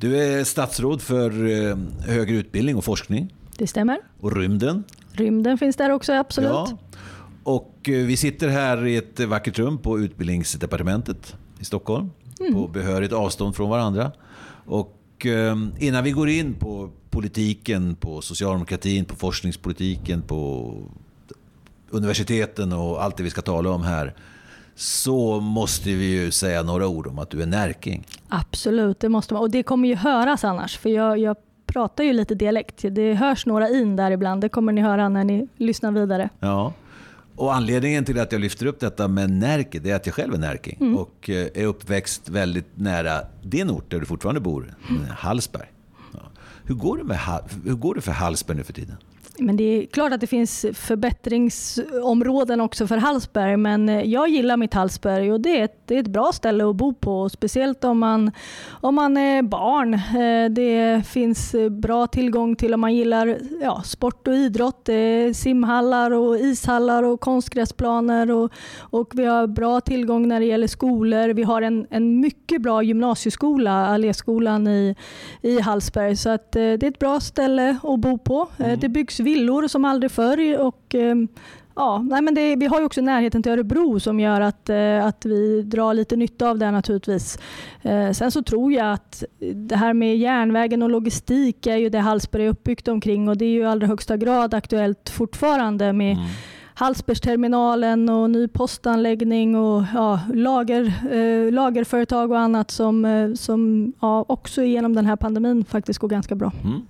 Du är statsråd för eh, högre utbildning och forskning Det stämmer. och rymden. Rymden finns där också, absolut. Ja. Och eh, vi sitter här i ett vackert rum på utbildningsdepartementet i Stockholm. På behörigt avstånd från varandra. Och eh, innan vi går in på politiken, på socialdemokratin, på forskningspolitiken, på universiteten och allt det vi ska tala om här. Så måste vi ju säga några ord om att du är närking. Absolut, det måste man. Och det kommer ju höras annars, för jag, jag pratar ju lite dialekt. Det hörs några in där ibland. Det kommer ni höra när ni lyssnar vidare. Ja. Och anledningen till att jag lyfter upp detta med Närke, det är att jag själv är närking och eh, är uppväxt väldigt nära din ort där du fortfarande bor, Hallsberg. Ja. Hur, går det med, hur går det för Hallsberg nu för tiden? Men det är klart att det finns förbättringsområden också för Hallsberg, men eh, jag gillar mitt Hallsberg och det är ett, det är ett bra ställe att bo på, speciellt om man, om man är barn. Eh, Det finns eh, bra tillgång till om man gillar ja, sport och idrott. Simhallar och ishallar och konstgräsplaner och, och vi har bra tillgång när det gäller skolor. Vi har en, en mycket bra gymnasieskola, Alléskolan i, i Hallsberg, så att det är ett bra ställe att bo på. Eh, Det byggs villor som aldrig förr och eh, Ja, nej men det, vi har också närheten till Örebro som gör att, eh, att vi drar lite nytta av det naturligtvis. Eh, sen så tror jag att det här med järnvägen och logistik är ju det Hallsberg är uppbyggt omkring och det är ju i allra högsta grad aktuellt fortfarande med Hallsbergsterminalen och ny postanläggning och ja, lager, eh, lagerföretag och annat som, eh, som ja, också genom den här pandemin faktiskt går ganska bra. Mm.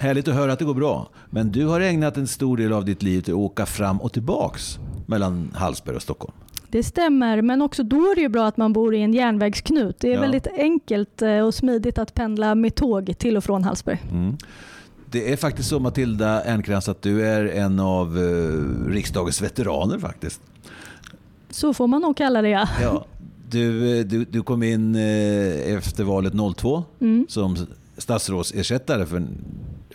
Härligt att höra att det går bra. Men du har ägnat en stor del av ditt liv till att åka fram och tillbaks mellan Hallsberg och Stockholm. Det stämmer, men också då är det ju bra att man bor i en järnvägsknut. Det är Ja. väldigt enkelt eh, och smidigt att pendla med tåg till och från Hallsberg. Mm. Det är faktiskt så Matilda Ernkrans att du är en av eh, riksdagens veteraner faktiskt. Så får man nog kalla det ja. Ja, du, eh, du, du kom in eh, efter valet 02 Mm. som statsrådsersättare för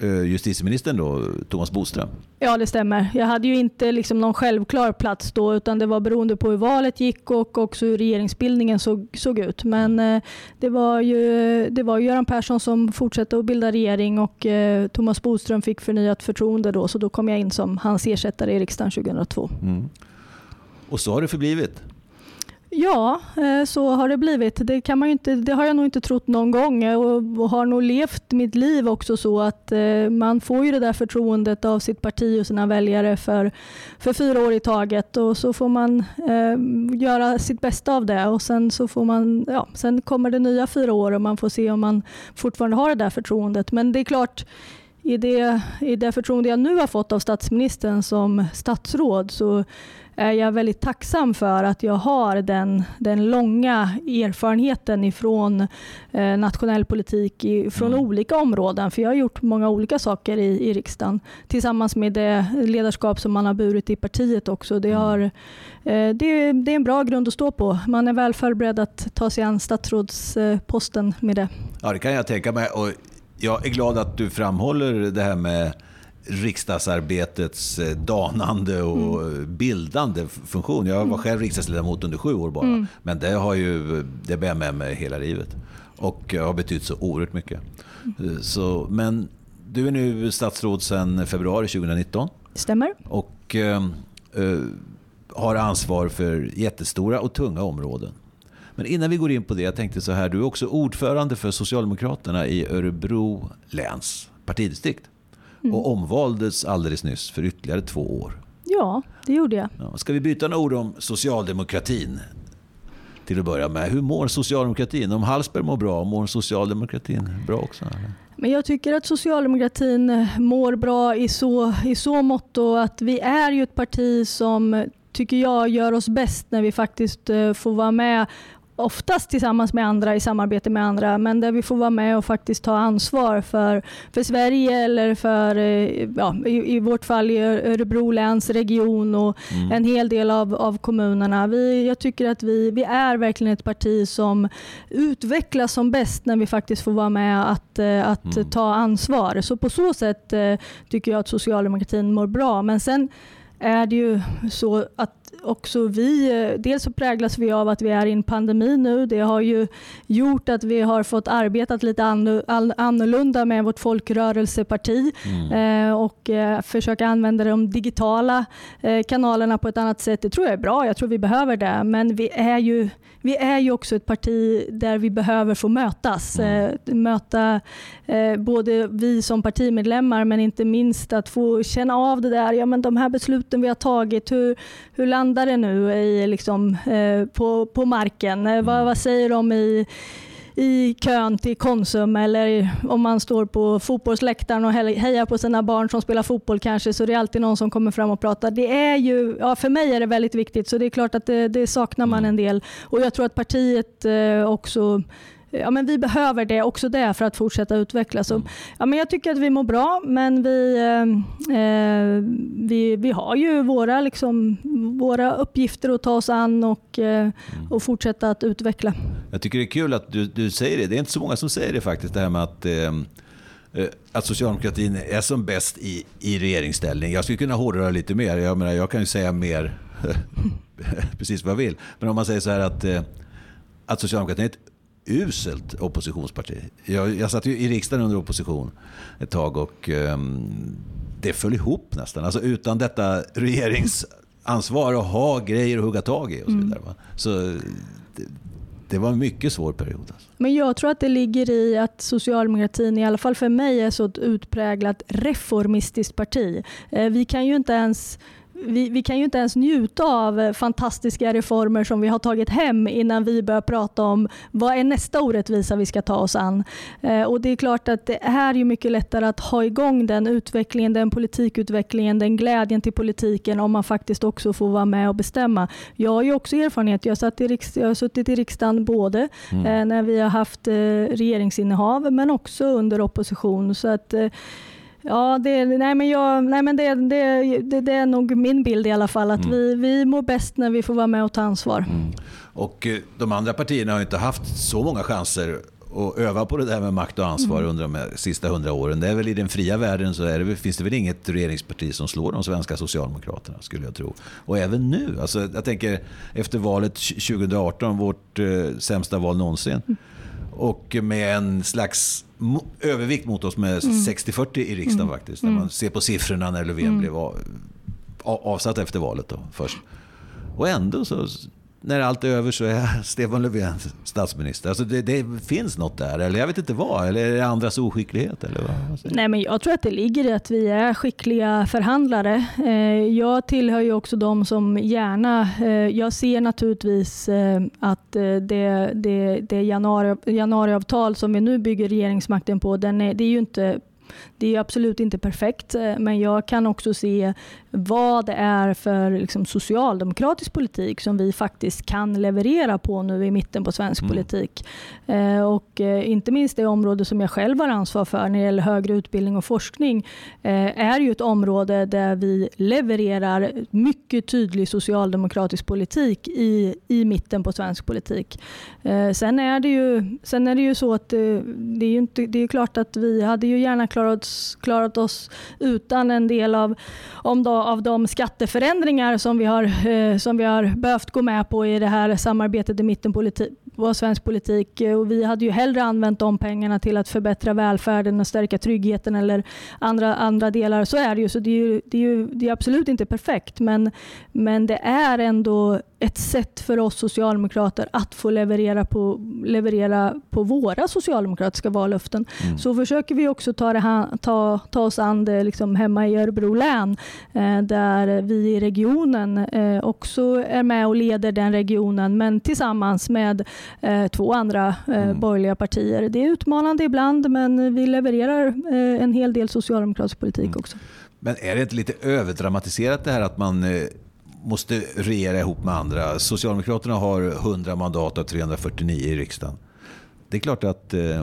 justitieministern då, Thomas Bodström. Ja, det stämmer. Jag hade ju inte liksom någon självklar plats då, utan det var beroende på hur valet gick och också hur regeringsbildningen såg, såg ut. Men eh, det var ju det var Göran Persson som fortsatte att bilda regering och eh, Thomas Bodström fick förnyat förtroende då, så då kom jag in som hans ersättare i riksdagen 2002. Mm. Och så har det förblivit. Ja, eh, så har det blivit. Det, kan man ju inte, det har jag nog inte trott någon gång eh, och, har nog levt mitt liv också så att eh, man får ju det där förtroendet av sitt parti och sina väljare för, för fyra år i taget och så får man eh, göra sitt bästa av det och sen så får man, ja, sen kommer det nya fyra år och man får se om man fortfarande har det där förtroendet. Men det är klart, i det, i det förtroende jag nu har fått av statsministern som statsråd så är jag väldigt tacksam för att jag har den, den långa erfarenheten ifrån eh, nationell politik i, från Mm. olika områden. För jag har gjort många olika saker i, i riksdagen tillsammans med det ledarskap som man har burit i partiet också. Det, har, eh, det, det är en bra grund att stå på. Man är väl förberedd att ta sig an statsrådsposten med det. Ja, det kan jag tänka mig. Och jag är glad att du framhåller det här med riksdagsarbetets eh, danande och Mm. bildande funktion. Jag var själv riksdagsledamot under sju år bara. Mm. Men det har ju det bär med mig hela livet. Och har betytt så oerhört mycket. Mm. Så, men du är nu statsråd sedan februari 2019 Stämmer? och eh, eh, har ansvar för jättestora och tunga områden. Men innan vi går in på det, jag tänkte så här, du är också ordförande för Socialdemokraterna i Örebro läns partidistrikt och omvaldes alldeles nyss för ytterligare två år. Ja, det gjorde jag. Ja, ska vi byta några ord om socialdemokratin? Till att börja med, hur mår socialdemokratin? Om Hallsberg mår bra, mår socialdemokratin bra också? Eller? Men jag tycker att socialdemokratin mår bra i så, i så mått att vi är ju ett parti som, tycker jag, gör oss bäst när vi faktiskt eh, får vara med oftast tillsammans med andra i samarbete med andra, men där vi får vara med och faktiskt ta ansvar för, för Sverige eller för, eh, ja, i, i vårt fall i Örebro läns region och mm. en hel del av, av kommunerna. Vi, jag tycker att vi, vi är verkligen ett parti som utvecklas som bäst när vi faktiskt får vara med att, eh, att mm. ta ansvar. Så på så sätt eh, tycker jag att socialdemokratin mår bra. Men sen är det ju så att också vi, eh, dels så präglas vi av att vi är i en pandemi nu. Det har ju gjort att vi har fått arbeta lite annorlunda med vårt folkrörelseparti mm. eh, och eh, försöka använda de digitala kanalerna på ett annat sätt. Det tror jag är bra. Jag tror vi behöver det. Men vi är ju, vi är ju också ett parti där vi behöver få mötas. Mm. Möta både vi som partimedlemmar men inte minst att få känna av det där. Ja, men de här besluten vi har tagit, hur, hur landar det nu i, liksom, eh, på, på marken? Mm. Vad, vad säger de i i kön till Konsum eller om man står på fotbollsläktaren och hejar på sina barn som spelar fotboll kanske så det är alltid någon som kommer fram och pratar. Det är ju, ja, för mig är det väldigt viktigt så det är klart att det, det saknar man mm. en del och jag tror att partiet eh, också ja, men vi behöver det också det för att fortsätta utvecklas. Så, ja, men jag tycker att vi mår bra, men vi, eh, eh, vi, vi har ju våra, liksom, våra uppgifter att ta oss an och, eh, och fortsätta att utveckla. Jag tycker det är kul att du, du säger det. Det är inte så många som säger det faktiskt, det här med att eh, eh att socialdemokratin är som bäst i, i regeringsställning. Jag skulle kunna hårdra lite mer. Jag, menar, jag kan ju säga mer precis vad jag vill. Men om man säger så här att, eh, att socialdemokratin är ett uselt oppositionsparti. Jag, jag satt ju i riksdagen under opposition ett tag och um, det föll ihop nästan. Alltså utan detta regeringsansvar att ha grejer att hugga tag i och så mm. vidare. Mm. Så det, det, var en mycket svår period. Alltså. Men jag tror att det ligger i att socialdemokratin, i alla fall för mig, är så ett utpräglat reformistiskt parti. Eh, vi kan ju inte ens vi, vi, kan ju inte ens njuta av eh, fantastiska reformer som vi har tagit hem innan vi börjar prata om vad är nästa orättvisa vi ska ta oss an. Eh, och Det är klart att det är ju mycket lättare att ha igång den utvecklingen, den politikutvecklingen, den glädjen till politiken om man faktiskt också får vara med och bestämma. Jag har ju också erfarenhet. Jag, satt i riks, jag har suttit i riksdagen både mm. eh, när vi har haft eh, regeringsinnehav men också under opposition. Så att eh, Ja, det, nej men, jag, nej men det, det, det, det, är nog min bild i alla fall. Att mm. vi, vi mår bäst när vi får vara med och ta ansvar. Mm. Och eh, de andra partierna har inte haft så många chanser att öva på det där med makt och ansvar mm. under de sista hundra åren. Det är väl I den fria världen så är det, finns det väl inget regeringsparti som slår de svenska socialdemokraterna, skulle jag tro. Och även nu. Alltså, jag tänker efter valet 2018, vårt eh, sämsta val någonsin. Mm. Och med en slags övervikt mot oss med mm. 60-40 i riksdagen mm. faktiskt. När man mm. ser på siffrorna när Löfven mm. blev avsatt efter valet då, först. Och ändå så när allt är över så är Stefan Löfven statsminister. Alltså det, det, finns något där, eller jag vet inte vad. Eller är det andras oskicklighet? Eller vad? Nej, men jag tror att det ligger i att vi är skickliga förhandlare. Eh, jag tillhör ju också de som gärna... Eh, jag ser naturligtvis eh, att det, det, det januari, januariavtal som vi nu bygger regeringsmakten på, den är, det är ju inte det är absolut inte perfekt, eh, men jag kan också se vad det är för liksom, socialdemokratisk politik som vi faktiskt kan leverera på nu i mitten på svensk mm. politik. Eh, och eh, inte minst det område som jag själv har ansvar för när det gäller högre utbildning och forskning eh, är ju ett område där vi levererar mycket tydlig socialdemokratisk politik i, i mitten på svensk politik. Eh, sen, är det ju, sen är det ju så att det, eh, det är, inte, det är klart att vi hade ju gärna klarat klarat oss utan en del av, om då, av de skatteförändringar som vi, har, eh, som vi har behövt gå med på i det här samarbetet i mitten på svensk politik. Eh, och vi hade ju hellre använt de pengarna till att förbättra välfärden och stärka tryggheten eller andra, andra delar. Så är det ju. Så det är, ju, det är, ju, det är absolut inte perfekt men, men det är ändå ett sätt för oss socialdemokrater att få leverera på, leverera på våra socialdemokratiska vallöften. Mm. Så försöker vi också ta, det, ta, ta oss an det liksom hemma i Örebro län eh, där vi i regionen eh, också är med och leder den regionen men tillsammans med eh, två andra eh, mm. borgerliga partier. Det är utmanande ibland men vi levererar eh, en hel del socialdemokratisk politik mm. också. Men är det inte lite överdramatiserat det här att man eh, måste regera ihop med andra. Socialdemokraterna har 100 mandat av 349 i riksdagen. Det är klart att, eh, det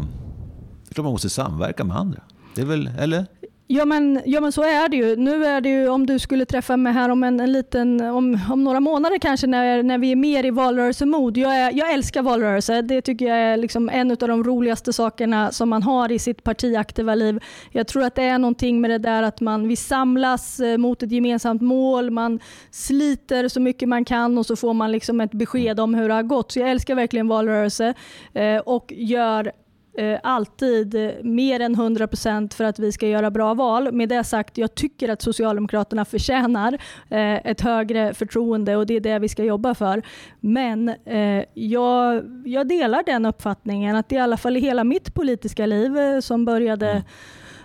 är klart man måste samverka med andra. Det är väl, eller? Ja men, ja men så är det ju. Nu är det ju om du skulle träffa mig här om en, en liten, om, om några månader kanske när, när vi är mer i valrörelsemod. Jag, jag älskar valrörelse. Det tycker jag är liksom en av de roligaste sakerna som man har i sitt partiaktiva liv. Jag tror att det är någonting med det där att man, vi samlas eh, mot ett gemensamt mål, man sliter så mycket man kan och så får man liksom ett besked om hur det har gått. Så jag älskar verkligen valrörelse eh, och gör eh, alltid eh, mer än 100% för att vi ska göra bra val. Med det sagt, jag tycker att Socialdemokraterna förtjänar eh, ett högre förtroende och det är det vi ska jobba för. Men eh, jag, jag delar den uppfattningen att i alla fall i hela mitt politiska liv eh, som började mm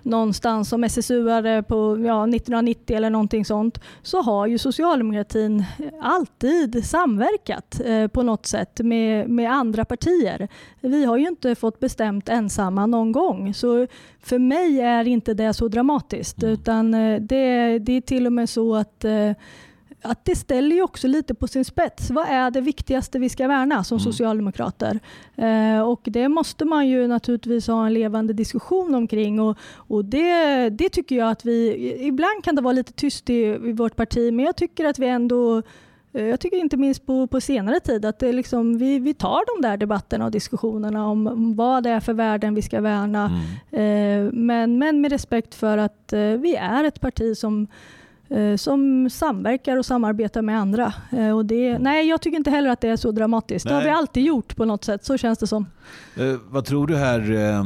någonstans som SSU-are på ja, 1990 eller någonting sånt, så har ju socialdemokratin alltid samverkat eh, på något sätt med, med andra partier. Vi har ju inte fått bestämt ensamma någon gång. Så för mig är inte det så dramatiskt, mm. utan eh, det, det är till och med så att eh, att det ställer ju också lite på sin spets. Vad är det viktigaste vi ska värna som mm. socialdemokrater? Eh, och det måste man ju naturligtvis ha en levande diskussion omkring och, och det, det tycker jag att vi, ibland kan det vara lite tyst i, i vårt parti, men jag tycker att vi ändå eh, jag tycker inte minst på, på senare tid att det liksom, vi, vi tar de där debatterna och diskussionerna om, vad det är för värden vi ska värna. Mm. Eh, men, men med respekt för att eh, vi är ett parti som som samverkar och samarbetar med andra. Eh, och det, nej, jag tycker inte heller att det är så dramatiskt. Nej. Det har vi alltid gjort på något sätt, så känns det som. Eh, vad tror du här eh,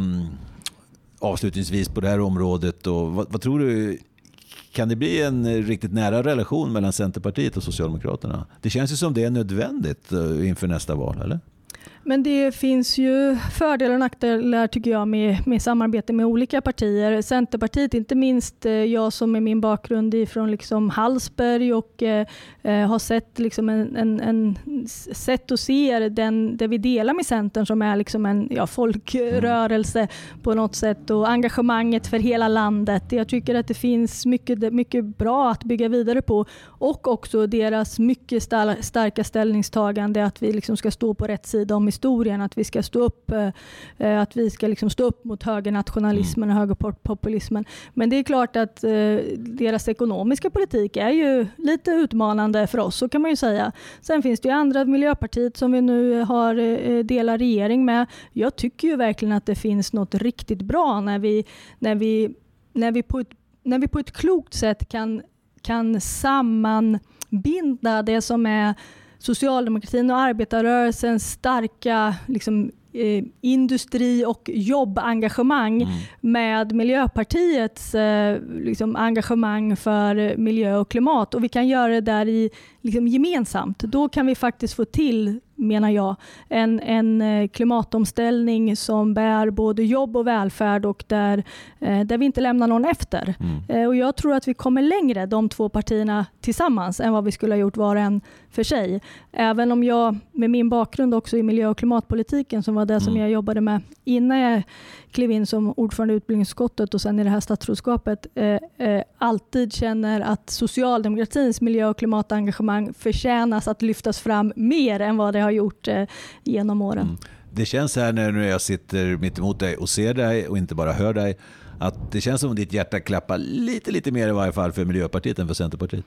avslutningsvis på det här området? Och vad, vad, tror du, kan det bli en riktigt nära relation mellan Centerpartiet och Socialdemokraterna? Det känns ju som det är nödvändigt eh, inför nästa val, eller? Men det finns ju fördelar och nackdelar tycker jag med, med samarbete med olika partier. Centerpartiet, inte minst eh, jag som med min bakgrund ifrån liksom Hallsberg och eh, eh, har sett liksom en, en, en, sätt att se den, det vi delar med Centern som är liksom en ja, folkrörelse mm. på något sätt och engagemanget för hela landet. Jag tycker att det finns mycket, mycket bra att bygga vidare på och också deras mycket starka ställningstagande att vi liksom ska stå på rätt sida om historien, att vi ska stå upp, eh, eh, att vi ska liksom stå upp mot högernationalismen och högerpopulismen. Men det är klart att eh, deras ekonomiska politik är ju lite utmanande för oss, så kan man ju säga. Sen finns det ju andra, Miljöpartiet som vi nu har delar regering med. Jag tycker ju verkligen att det finns något riktigt bra när vi, när vi, när vi, på, ett, när vi på ett klokt sätt kan, kan sammanbinda det som är socialdemokratin och arbetarrörelsens starka liksom, eh, industri och jobbengagemang mm. med Miljöpartiets eh, liksom, engagemang för miljö och klimat. Och vi kan göra det där i, liksom, gemensamt. Då kan vi faktiskt få till menar jag, en, en eh, klimatomställning som bär både jobb och välfärd och där, eh, där vi inte lämnar någon efter. Mm. Eh, och Jag tror att vi kommer längre, de två partierna tillsammans, än vad vi skulle ha gjort var och en för sig. Även om jag med min bakgrund också i miljö och klimatpolitiken, som var det mm. som jag jobbade med innan jag klev in som ordförande i utbildningsutskottet och sen i det här statsrådskapet, eh, eh, alltid känner att socialdemokratins miljö och klimatengagemang förtjänas att lyftas fram mer än vad det har gjort eh, genom åren. Mm. Det känns här när jag sitter mitt emot dig och ser dig och inte bara hör dig, att det känns som att ditt hjärta klappar lite, lite mer i varje fall för Miljöpartiet än för Centerpartiet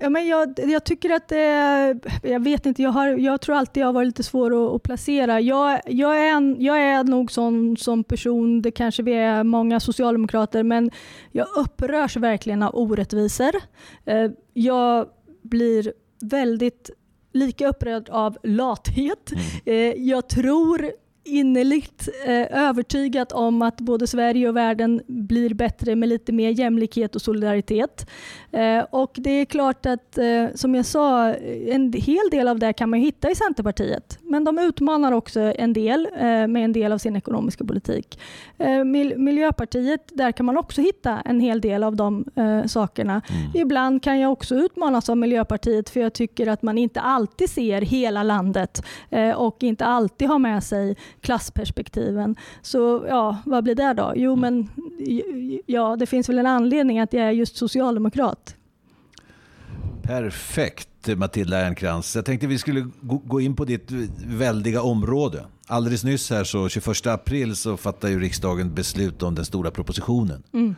ja, men jag, jag tycker att det, jag vet inte, jag, har, jag tror alltid jag har varit lite svår att, att placera. Jag, jag, är en, jag är nog sån som person, det kanske vi är många socialdemokrater, men jag upprörs verkligen av orättvisor. Eh, jag blir väldigt lika upprörd av lathet. Mm. Eh, jag tror innerligt eh, övertygat om att både Sverige och världen blir bättre med lite mer jämlikhet och solidaritet. Eh, och det är klart att, eh, som jag sa, en hel del av det kan man hitta i Centerpartiet. Men de utmanar också en del eh, med en del av sin ekonomiska politik. Mil Miljöpartiet, där kan man också hitta en hel del av de sakerna. Mm. Ibland kan jag också utmanas av Miljöpartiet för jag tycker att man inte alltid ser hela landet och inte alltid har med sig klassperspektiven. Så ja, vad blir det då? Jo, mm. men ja, det finns väl en anledning att jag är just socialdemokrat. Perfekt Matilda Ernkrans. Jag tänkte vi skulle gå in på ditt väldiga område. Alldeles nyss här så 21 april så fattade ju riksdagen beslut om den stora propositionen. Mm.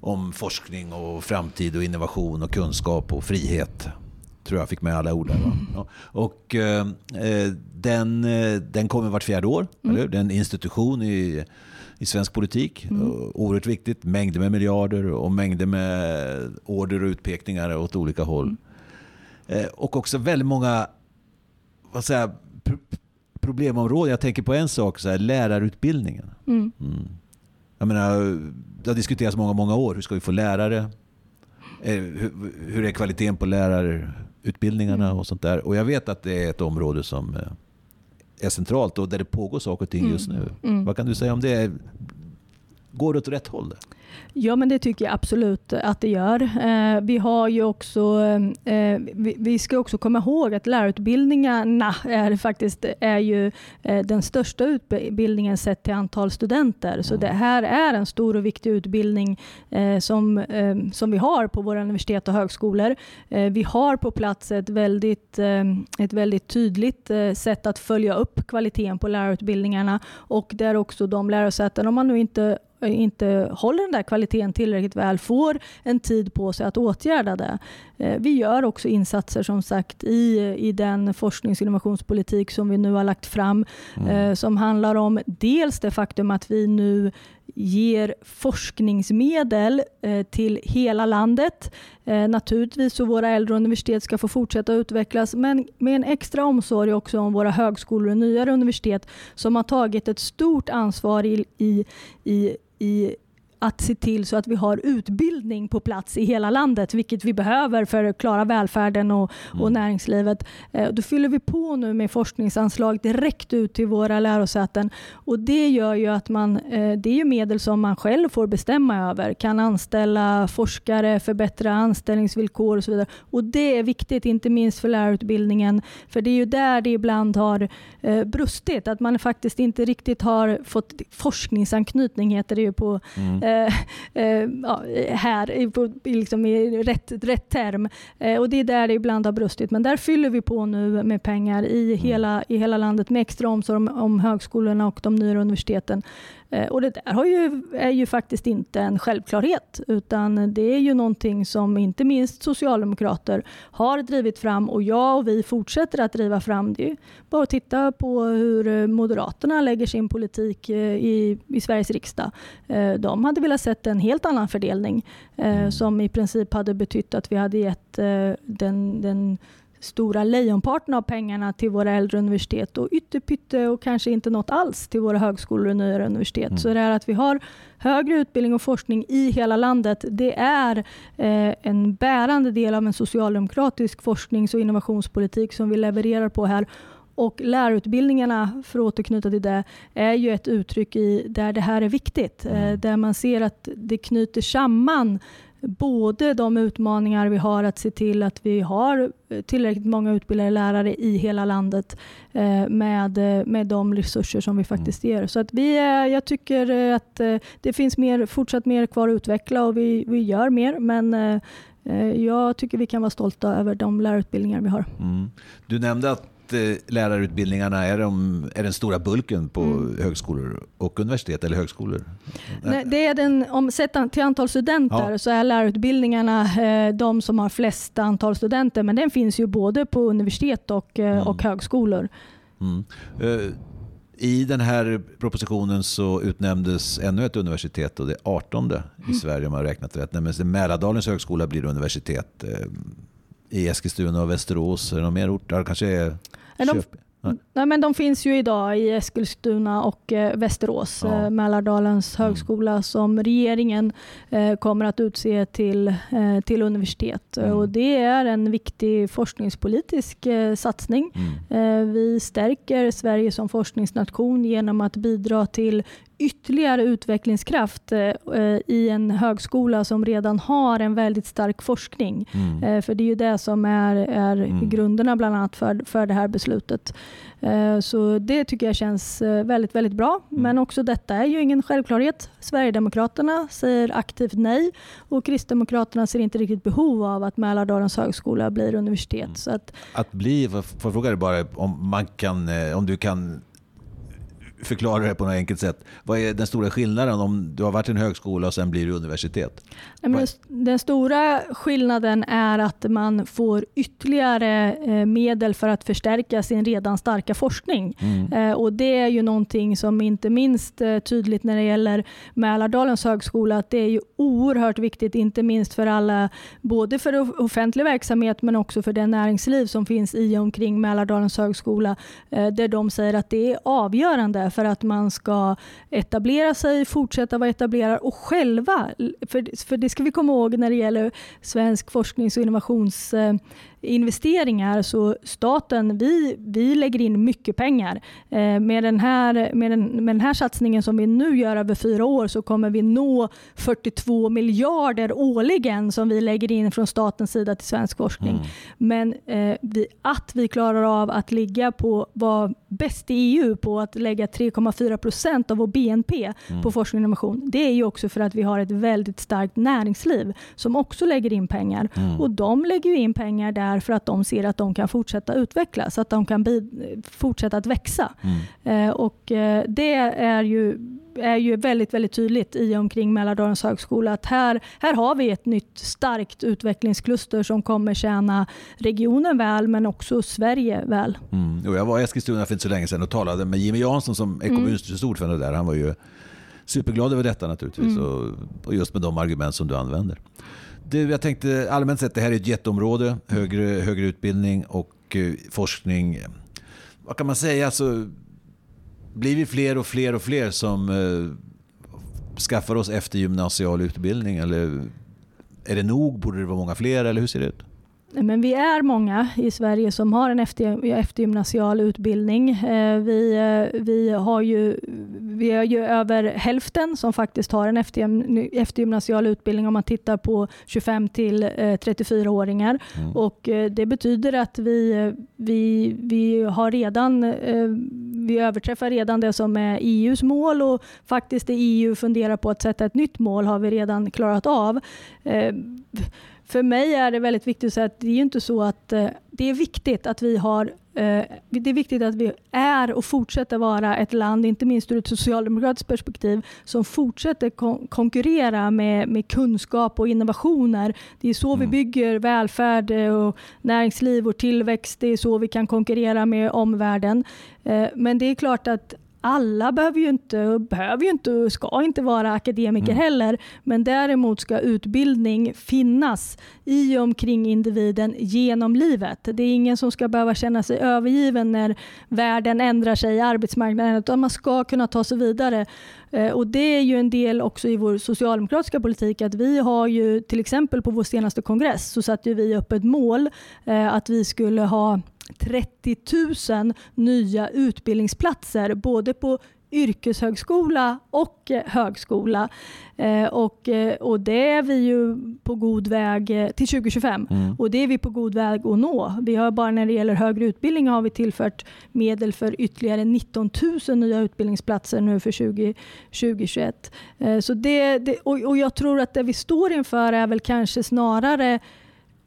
Om forskning och framtid och innovation och kunskap och frihet. Tror jag fick med alla ord där. Va? Ja. Och eh, den, eh, den kommer vart fjärde år. Mm. Eller? Det är en institution i i svensk politik. Mm. Oerhört viktigt. Mängder med miljarder och mängder med order och utpekningar åt olika håll. Mm. Eh, och också väldigt många vad säger, problemområden. Jag tänker på en sak, så här, lärarutbildningen. Mm. Mm. Jag menar, det har diskuterats många, många år. Hur ska vi få lärare? Eh, hur, hur är kvaliteten på lärarutbildningarna mm. och sånt där? Och jag vet att det är ett område som eh, är centralt och där det pågår saker och ting just nu. Mm. Vad kan du säga om det? Går det åt rätt håll? Ja, men det tycker jag absolut att det gör. Eh, vi har ju också, eh, vi, ska också komma ihåg att lärarutbildningarna är faktiskt är ju eh, den största utbildningen sett till antal studenter. Så det här är en stor och viktig utbildning som, som vi har på våra universitet och högskolor. Vi har på plats ett väldigt, ett väldigt tydligt sätt att följa upp kvaliteten på lärarutbildningarna och där också de lärosäten, om man nu inte inte håller den där kvaliteten tillräckligt väl får en tid på sig att åtgärda det. Eh, vi gör också insatser som sagt i, i den forsknings och innovationspolitik som vi nu har lagt fram mm. Eh, som handlar om dels det faktum att vi nu ger forskningsmedel eh, till hela landet. Eh, naturligtvis så våra äldre universitet ska få fortsätta utvecklas men med en extra omsorg också om våra högskolor och nyare universitet som har tagit ett stort ansvar i, i, i i att se till så att vi har utbildning på plats i hela landet, vilket vi behöver för att klara välfärden och, och mm. näringslivet. Eh, då fyller vi på nu med forskningsanslag direkt ut till våra lärosäten och det gör ju att man, eh, det är medel som man själv får bestämma över, kan anställa forskare, förbättra anställningsvillkor och så vidare. Och det är viktigt, inte minst för lärarutbildningen, för det är ju där det ibland har eh, brustit, att man faktiskt inte riktigt har fått forskningsanknytning, heter det ju på mm här på, liksom i rätt, rätt term. Eh, och det är där det ibland har brustit. Men där fyller vi på nu med pengar i mm. hela, i hela landet med extra omsorg om, om högskolorna och de nya universiteten. Eh, och det där har ju, är ju faktiskt inte en självklarhet utan det är ju någonting som inte minst socialdemokrater har drivit fram och jag och vi fortsätter att driva fram. Det bara att titta på hur Moderaterna lägger sin politik eh, i, i Sveriges riksdag. Eh, de hade velat sett en helt annan fördelning som i princip hade betytt att vi hade gett den, den stora lejonparten av pengarna till våra äldre universitet och ytterpytte och kanske inte något alls till våra högskolor och nyare universitet. Mm. Så det är att vi har högre utbildning och forskning i hela landet, det är eh, en bärande del av en socialdemokratisk forsknings och innovationspolitik som vi levererar på här. Och lärarutbildningarna, för att återknyta till det, är ju ett uttryck i där det här är viktigt. Eh, mm. där man ser att det knyter samman både de utmaningar vi har att se till att vi har tillräckligt många utbildade lärare i hela landet eh, med, med de resurser som vi faktiskt mm. ger. Så att vi, jag tycker att eh, det finns mer, fortsatt mer kvar att utveckla och vi, vi gör mer. Men eh, jag tycker vi kan vara stolta över de lärarutbildningar vi har. Mm. Du nämnde att lärarutbildningarna är, de, är den stora bulken på mm. högskolor och universitet eller högskolor? Nej, det är den, om sett till antal studenter ja. så är lärarutbildningarna eh, de som har flest antal studenter men den finns ju både på universitet och, eh, mm. och högskolor. Mm. Uh, i den här propositionen så utnämndes ännu ett universitet och det 18 i mm. Sverige om man har räknat rätt. Nämligen Mälardalens högskola blir universitet i Eskilstuna och Västerås. Är det någon mer ort? Det kanske är de, nej, men de finns ju idag i Eskilstuna och eh, Västerås, ja. eh, Mälardalens mm. högskola mm. som regeringen eh, kommer att utse till, eh, till universitet. Mm. Och det är en viktig forskningspolitisk eh, satsning. Mm. Eh, vi stärker Sverige som forskningsnation genom att bidra till ytterligare utvecklingskraft eh, i en högskola som redan har en väldigt stark forskning. Mm. Eh, för det är ju det som är, är mm. grunderna bland annat för, för det här beslutet. Eh, så det tycker jag känns väldigt, väldigt bra. Mm. Men också detta är ju ingen självklarhet. Sverigedemokraterna säger aktivt nej och Kristdemokraterna ser inte riktigt behov av att Mälardalens högskola blir universitet. Mm. Så att, att bli, får jag fråga dig bara om, man kan, om du kan förklara det på något enkelt sätt. Vad är den stora skillnaden om du har varit i en högskola och sen blir du universitet? Den, den stora skillnaden är att man får ytterligare eh, medel för att förstärka sin redan starka forskning. Mm. Eh, och Det är ju någonting som inte minst eh, tydligt när det gäller Mälardalens högskola, att det är ju oerhört viktigt, inte minst för alla, både för offentlig verksamhet men också för det näringsliv som finns i och omkring Mälardalens högskola, där de säger att det är avgörande för att man ska etablera sig, fortsätta vara etablerad och själva, för, för det ska vi komma ihåg när det gäller svensk forsknings och innovations eh, investeringar så staten, vi, vi lägger in mycket pengar. Eh, med, den här, med, den, med den här satsningen som vi nu gör över fyra år så kommer vi nå 42 miljarder årligen som vi lägger in från statens sida till svensk forskning. Mm. Men eh, vi, att vi klarar av att ligga på, vara bäst i EU på att lägga 3,4 procent av vår BNP mm. på forskning och innovation. Det är ju också för att vi har ett väldigt starkt näringsliv som också lägger in pengar. Mm. Och de lägger in pengar där är för att de ser att de kan fortsätta utvecklas, att de kan fortsätta att växa. Mm. Eh, och eh, det är ju är ju väldigt, väldigt tydligt i och omkring Mälardalens högskola att här, här har vi ett nytt starkt utvecklingskluster som kommer tjäna regionen väl men också Sverige väl. Mm. jag var i Eskilstuna för inte så länge sedan och talade med Jimmy Jansson som är mm. kommunstyrelsens ordförande där. Han var ju superglad över detta naturligtvis mm. och, och just med de argument som du använder. Du, jag tänkte allmänt sett, det här är ett jätteområde. Högre, högre utbildning och eh, forskning. Vad kan man säga? Alltså, blir vi fler och fler och fler som eh, skaffar oss eftergymnasial utbildning? Eller är det nog? Borde det vara många fler? Eller hur ser det ut? Men vi är många i Sverige som har en efter, eftergymnasial utbildning. Eh, vi, eh, vi, har ju, vi har ju över hälften som faktiskt har en eftergymnasial utbildning om man tittar på 25 till 34-åringar. Eh, mm. Och det betyder att vi, vi, vi har redan vi överträffar redan det som är EUs mål och faktiskt det EU funderar på att sätta ett nytt mål har vi redan klarat av för mig är det väldigt viktigt att säga att det är inte så att eh, det är viktigt att vi har eh, det är viktigt att vi är och fortsätter vara ett land, inte minst ur ett socialdemokratiskt perspektiv, som fortsätter kon konkurrera med, med kunskap och innovationer. Det är så mm. vi bygger välfärd eh, och näringsliv och tillväxt. Det är så vi kan konkurrera med omvärlden. Men det är klart att alla behöver ju inte, behöver ju inte och ska inte vara akademiker mm. heller. Men däremot ska utbildning finnas i och omkring individen genom livet. Det är ingen som ska behöva känna sig övergiven när världen ändrar sig, arbetsmarknaden, utan man ska kunna ta sig vidare. Eh, och Det är ju en del också i vår socialdemokratiska politik att vi har ju till exempel på vår senaste kongress så satte vi upp ett mål eh, att vi skulle ha 30 000 nya utbildningsplatser både på yrkeshögskola och eh, högskola. Eh, och, eh, och det är vi ju på god väg till 2025 mm. och det är vi på god väg att nå. Vi har bara när det gäller högre utbildning har vi tillfört medel för ytterligare 19 000 nya utbildningsplatser nu för 20, 2021. så det, det och, och jag tror att det vi står inför är väl kanske snarare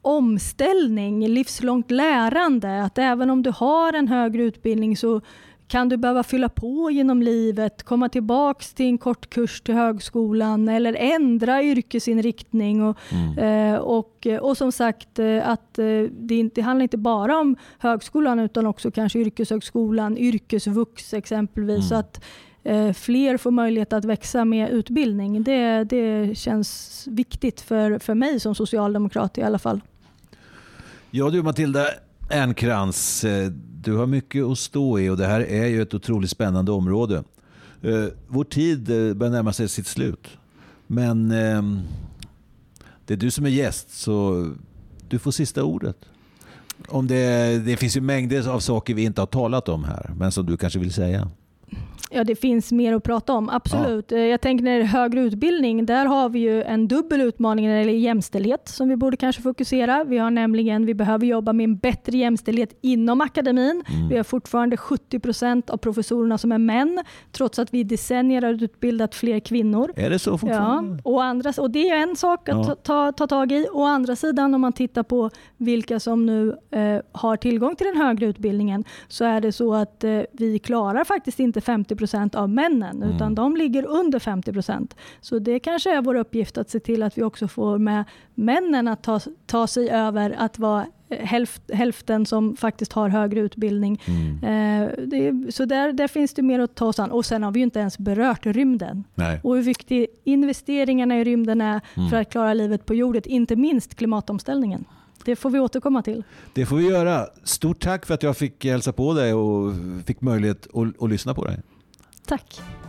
omställning, livslångt lärande. Att även om du har en högre utbildning så kan du behöva fylla på genom livet, komma tillbaka till en kort kurs till högskolan eller ändra yrkesinriktning. Och, mm. eh, och, och som sagt, eh, att eh, det, inte, det handlar inte bara om högskolan utan också kanske yrkeshögskolan, yrkesvux exempelvis. Mm. Så att fler får möjlighet att växa med utbildning. Det, det känns viktigt för, för mig som socialdemokrat i alla fall. Ja du Matilda Ernkrans, eh, du har mycket att stå i och det här är ju ett otroligt spännande område. Eh, vår tid eh, börjar närma sig sitt slut. Men ehm, det är du som är gäst så du får sista ordet. Om det, det finns ju mängder av saker vi inte har talat om här men som du kanske vill säga. Ja, det finns mer att prata om, absolut. Ja. Jag tänker när det är högre utbildning, där har vi ju en dubbel utmaning när det gäller jämställdhet som vi borde kanske fokusera. Vi har nämligen, vi behöver jobba med en bättre jämställdhet inom akademin. Mm. Vi har fortfarande 70 procent av professorerna som är män, trots att vi i decennier har utbildat fler kvinnor. Är det så fortfarande? Ja, och, andra, och det är en sak att ja. ta, ta, ta tag i. Å andra sidan, om man tittar på vilka som nu eh, har tillgång till den högre utbildningen, så är det så att eh, vi klarar faktiskt inte 50 procent av männen, mm. utan de ligger under 50 procent. Så det kanske är vår uppgift att se till att vi också får med männen att ta, ta sig över att vara hälft, hälften som faktiskt har högre utbildning. Mm. Eh, det, så där, där finns det mer att ta sig an. Och sen har vi ju inte ens berört rymden. Nej. Och hur viktig investeringarna i rymden är mm. för att klara livet på jorden, inte minst klimatomställningen. Det får vi återkomma till. Det får vi göra. Stort tack för att jag fick hälsa på dig och fick möjlighet att, att lyssna på dig. Tack.